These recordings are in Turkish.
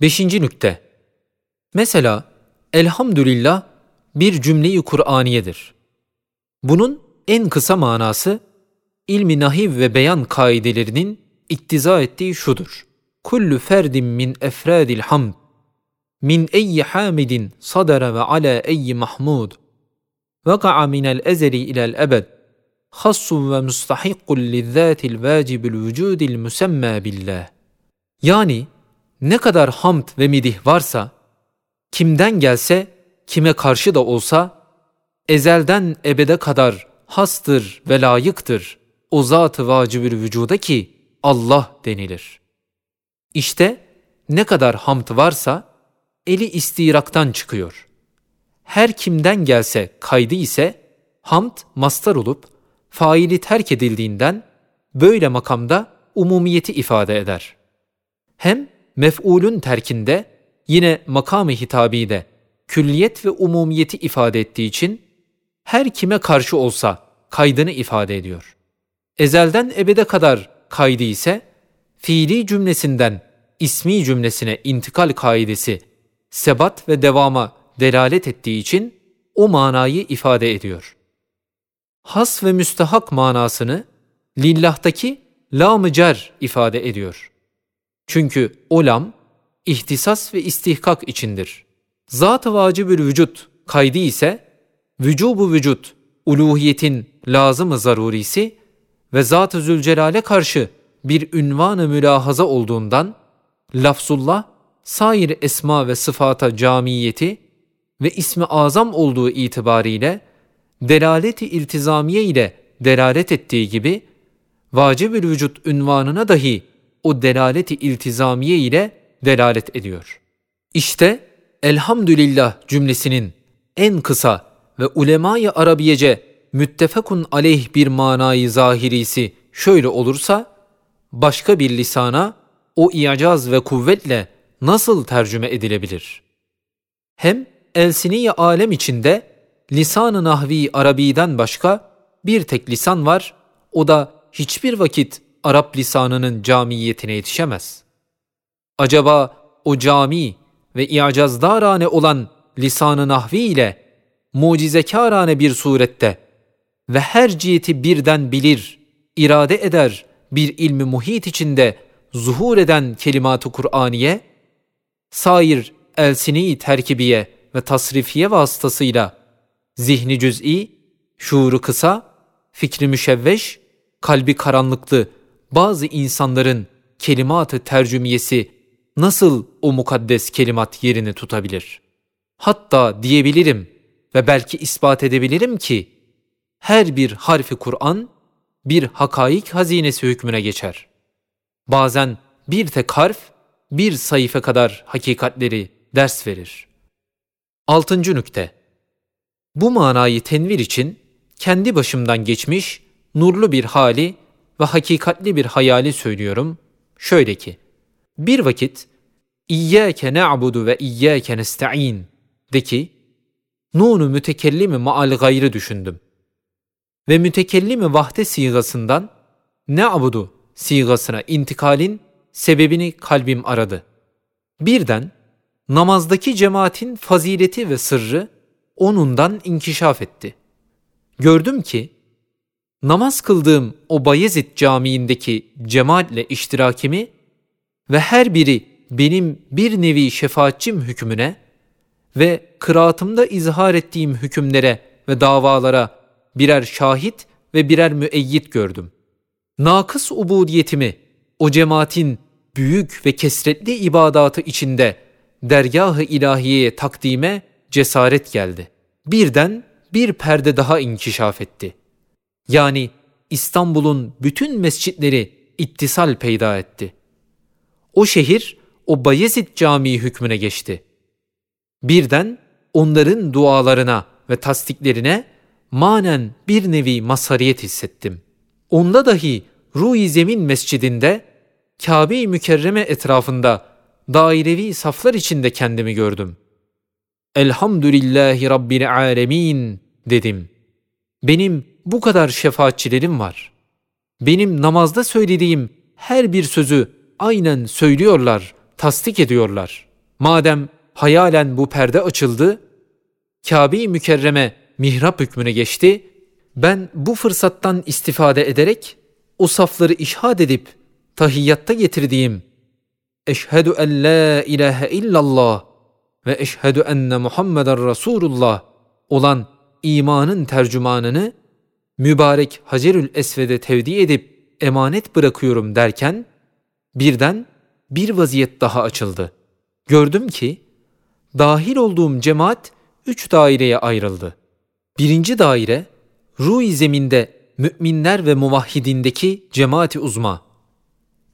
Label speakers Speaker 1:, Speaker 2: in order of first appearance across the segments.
Speaker 1: Beşinci nükte. Mesela elhamdülillah bir cümleyi Kur'aniyedir. Bunun en kısa manası ilmi nahiv ve beyan kaidelerinin iktiza ettiği şudur. Kullu ferdin min efradil hamd min eyyi hamidin sadara ve ala eyyi mahmud vaka'a minel ezeli ilel ebed hassun ve mustahikkul lizzâtil vâcibil vücudil müsemmâ billah. Yani ne kadar hamd ve midih varsa, kimden gelse, kime karşı da olsa, ezelden ebede kadar hastır ve layıktır o zat-ı vacibül vücuda ki Allah denilir. İşte ne kadar hamd varsa eli istiraktan çıkıyor. Her kimden gelse kaydı ise hamd mastar olup faili terk edildiğinden böyle makamda umumiyeti ifade eder. Hem mef'ulün terkinde yine makamı hitabide külliyet ve umumiyeti ifade ettiği için her kime karşı olsa kaydını ifade ediyor. Ezelden ebede kadar kaydı ise fiili cümlesinden ismi cümlesine intikal kaidesi sebat ve devama delalet ettiği için o manayı ifade ediyor. Has ve müstahak manasını lillahtaki lam-ı ifade ediyor. Çünkü o ihtisas ve istihkak içindir. Zat-ı vacibül vücut kaydı ise vücubu vücut uluhiyetin lazım-ı zarurisi ve Zat-ı Zülcelal'e karşı bir ünvan-ı mülahaza olduğundan lafzullah sair esma ve sıfata camiyeti ve ismi azam olduğu itibariyle delaleti iltizamiye ile delalet ettiği gibi vacibül vücut ünvanına dahi o delaleti iltizamiye ile delalet ediyor. İşte elhamdülillah cümlesinin en kısa ve ulemayı arabiyece müttefekun aleyh bir manayı zahirisi şöyle olursa, başka bir lisana o icaz ve kuvvetle nasıl tercüme edilebilir? Hem elsiniye alem içinde lisan-ı nahvi Arabi'den başka bir tek lisan var, o da hiçbir vakit Arap lisanının camiyetine yetişemez. Acaba o cami ve i'cazdarane olan lisan-ı nahvi ile mucizekârane bir surette ve her ciheti birden bilir, irade eder bir ilmi muhit içinde zuhur eden kelimat-ı Kur'aniye, sair elsini terkibiye ve tasrifiye vasıtasıyla zihni cüz'i, şuuru kısa, fikri müşevveş, kalbi karanlıklı bazı insanların kelimat-ı tercümiyesi nasıl o mukaddes kelimat yerini tutabilir? Hatta diyebilirim ve belki ispat edebilirim ki her bir harfi Kur'an bir hakaik hazinesi hükmüne geçer. Bazen bir tek harf bir sayfa kadar hakikatleri ders verir. Altıncı nükte. Bu manayı tenvir için kendi başımdan geçmiş nurlu bir hali ve hakikatli bir hayali söylüyorum. Şöyle ki, bir vakit İyyâke ne'budu ve iyyâke nesta'in de ki, nunu mütekellimi maal gayrı düşündüm. Ve mütekellimi vahde sigasından ne'budu sigasına intikalin sebebini kalbim aradı. Birden namazdaki cemaatin fazileti ve sırrı onundan inkişaf etti. Gördüm ki namaz kıldığım o Bayezid Camii'ndeki cemaatle iştirakimi ve her biri benim bir nevi şefaatçim hükmüne ve kıraatımda izhar ettiğim hükümlere ve davalara birer şahit ve birer müeyyit gördüm. Nakıs ubudiyetimi o cemaatin büyük ve kesretli ibadatı içinde dergah-ı ilahiyeye takdime cesaret geldi. Birden bir perde daha inkişaf etti. Yani İstanbul'un bütün mescitleri ittisal peyda etti. O şehir o Bayezid Camii hükmüne geçti. Birden onların dualarına ve tasdiklerine manen bir nevi masariyet hissettim. Onda dahi Ruhi Zemin Mescidinde Kabe-i Mükerreme etrafında dairevi saflar içinde kendimi gördüm. Elhamdülillahi Rabbil alemin dedim. Benim bu kadar şefaatçilerim var. Benim namazda söylediğim her bir sözü aynen söylüyorlar, tasdik ediyorlar.'' madem hayalen bu perde açıldı, Kabe-i Mükerreme mihrap hükmüne geçti, ben bu fırsattan istifade ederek o safları işhad edip tahiyyatta getirdiğim Eşhedü en la ilahe illallah ve eşhedü enne Muhammeden Resulullah olan imanın tercümanını mübarek Hacerül Esved'e tevdi edip emanet bırakıyorum derken birden bir vaziyet daha açıldı. Gördüm ki dahil olduğum cemaat üç daireye ayrıldı. Birinci daire ruh zeminde müminler ve muvahhidindeki cemaati uzma.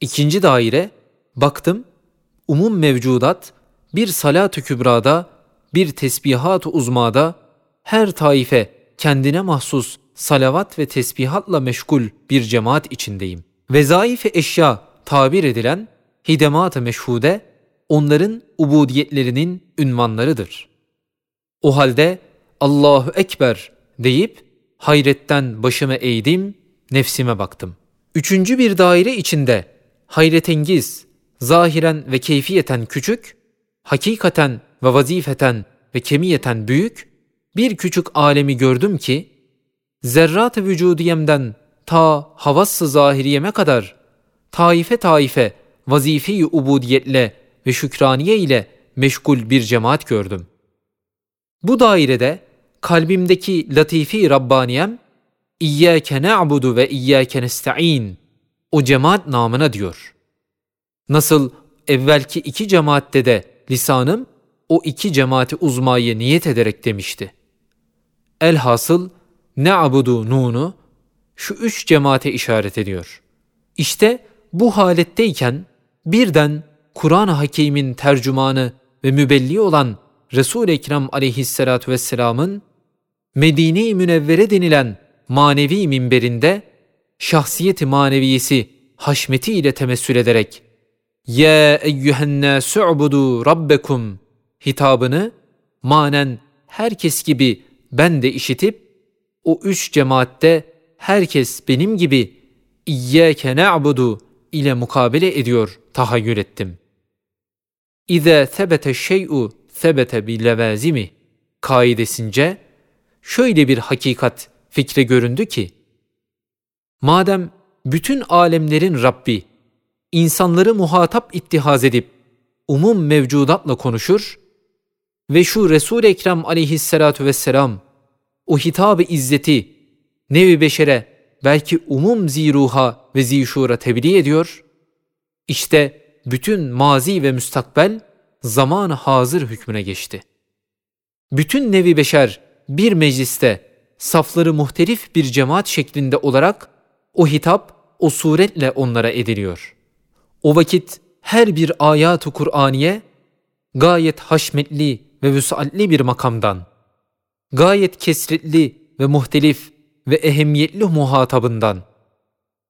Speaker 1: İkinci daire baktım umum mevcudat bir salat-ı kübrada bir tesbihat-ı uzmada her taife kendine mahsus salavat ve tesbihatla meşgul bir cemaat içindeyim. Vezaife eşya tabir edilen hidemat-ı meşhude onların ubudiyetlerinin ünvanlarıdır. O halde Allahu Ekber deyip hayretten başımı eğdim, nefsime baktım. Üçüncü bir daire içinde hayretengiz, zahiren ve keyfiyeten küçük, hakikaten ve vazifeten ve kemiyeten büyük bir küçük alemi gördüm ki, zerrat-ı vücudiyemden ta havas-ı zahiriyeme kadar taife taife vazife-i ubudiyetle ve şükraniye ile meşgul bir cemaat gördüm. Bu dairede kalbimdeki latifi Rabbaniyem İyyâke na'budu ve iyyâke nesta'in o cemaat namına diyor. Nasıl evvelki iki cemaatte de lisanım o iki cemaati uzmayı niyet ederek demişti. Elhasıl ne abudu nunu şu üç cemaate işaret ediyor. İşte bu haletteyken birden Kur'an-ı Hakîm'in tercümanı ve mübelli olan Resul-i Ekrem aleyhissalatu vesselamın Medine-i Münevvere denilen manevi minberinde şahsiyeti maneviyesi haşmeti ile temessül ederek Ya eyyühennâsü ubudu rabbekum hitabını manen herkes gibi ben de işitip o üç cemaatte herkes benim gibi İyyâke ne'budu ile mukabele ediyor tahayyül ettim. İze sebete şey'u sebete bi levazimi kaidesince şöyle bir hakikat fikre göründü ki madem bütün alemlerin Rabbi insanları muhatap ittihaz edip umum mevcudatla konuşur ve şu Resul-i Ekrem aleyhissalatu vesselam o hitab-ı izzeti nevi beşere belki umum ziruha ve zişura tebliğ ediyor. İşte bütün mazi ve müstakbel zaman hazır hükmüne geçti. Bütün nevi beşer bir mecliste safları muhtelif bir cemaat şeklinde olarak o hitap o suretle onlara ediliyor. O vakit her bir ayat-ı Kur'aniye gayet haşmetli ve vüsatli bir makamdan, gayet kesretli ve muhtelif ve ehemmiyetli muhatabından,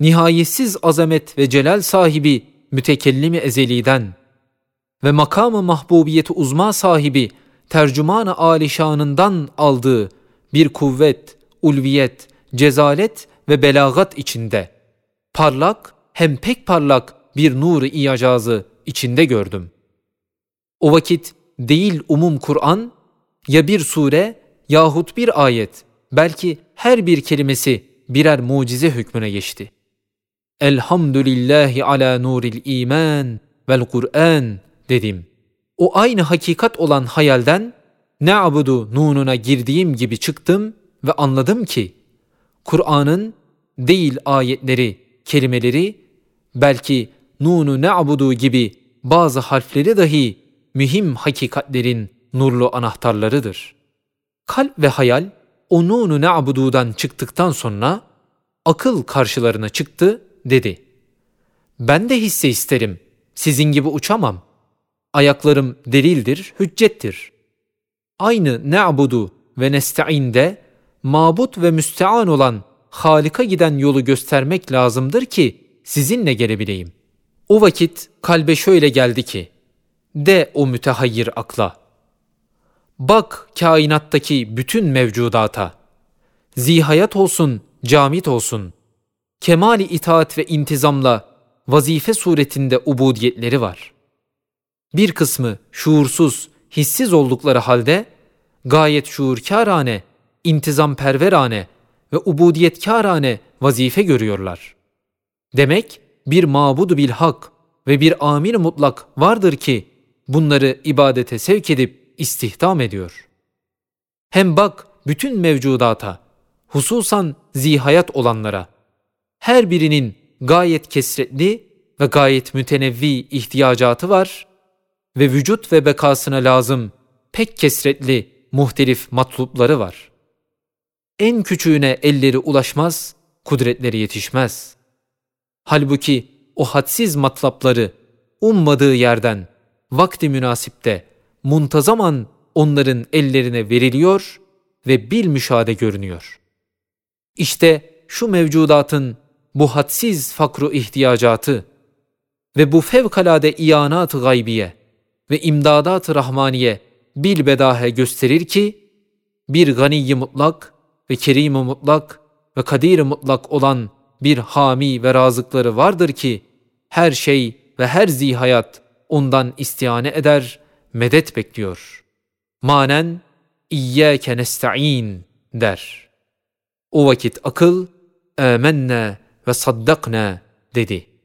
Speaker 1: nihayetsiz azamet ve celal sahibi mütekellimi ezeliden ve makamı mahbubiyeti uzma sahibi tercüman-ı alişanından aldığı bir kuvvet, ulviyet, cezalet ve belagat içinde, parlak hem pek parlak bir nur-u iyacazı içinde gördüm. O vakit değil umum Kur'an, ya bir sure yahut bir ayet, belki her bir kelimesi birer mucize hükmüne geçti. Elhamdülillahi ala nuril iman vel Kur'an dedim. O aynı hakikat olan hayalden ne abudu nununa girdiğim gibi çıktım ve anladım ki Kur'an'ın değil ayetleri, kelimeleri belki nunu ne abudu gibi bazı harfleri dahi mühim hakikatlerin nurlu anahtarlarıdır. Kalp ve hayal o nunu ne abududan çıktıktan sonra akıl karşılarına çıktı dedi. Ben de hisse isterim. Sizin gibi uçamam. Ayaklarım delildir, hüccettir. Aynı ne abudu ve nesta'inde mabut ve müstean olan Halik'a giden yolu göstermek lazımdır ki sizinle gelebileyim. O vakit kalbe şöyle geldi ki, de o mütehayyir akla. Bak kainattaki bütün mevcudata. Zihayat olsun, camit olsun. Kemali itaat ve intizamla vazife suretinde ubudiyetleri var. Bir kısmı şuursuz, hissiz oldukları halde gayet şuurkârane, intizamperverane ve ubudiyetkârane vazife görüyorlar. Demek bir mabudu bil hak ve bir amir mutlak vardır ki bunları ibadete sevk edip istihdam ediyor. Hem bak bütün mevcudata, hususan zihayat olanlara, her birinin gayet kesretli ve gayet mütenevvi ihtiyacatı var ve vücut ve bekasına lazım pek kesretli muhtelif matlupları var. En küçüğüne elleri ulaşmaz, kudretleri yetişmez. Halbuki o hadsiz matlapları ummadığı yerden vakti münasipte muntazaman onların ellerine veriliyor ve bil müşahede görünüyor. İşte şu mevcudatın bu hadsiz fakru ihtiyacatı ve bu fevkalade iyanat-ı gaybiye ve imdadat-ı rahmaniye bilbedahe gösterir ki bir ganiyi mutlak ve kerim mutlak ve kadir mutlak olan bir hami ve razıkları vardır ki her şey ve her zihayat ondan istihane eder, medet bekliyor. Manen İyyâke nesta'in der. O vakit akıl, âmennâ ve saddakna dedi.''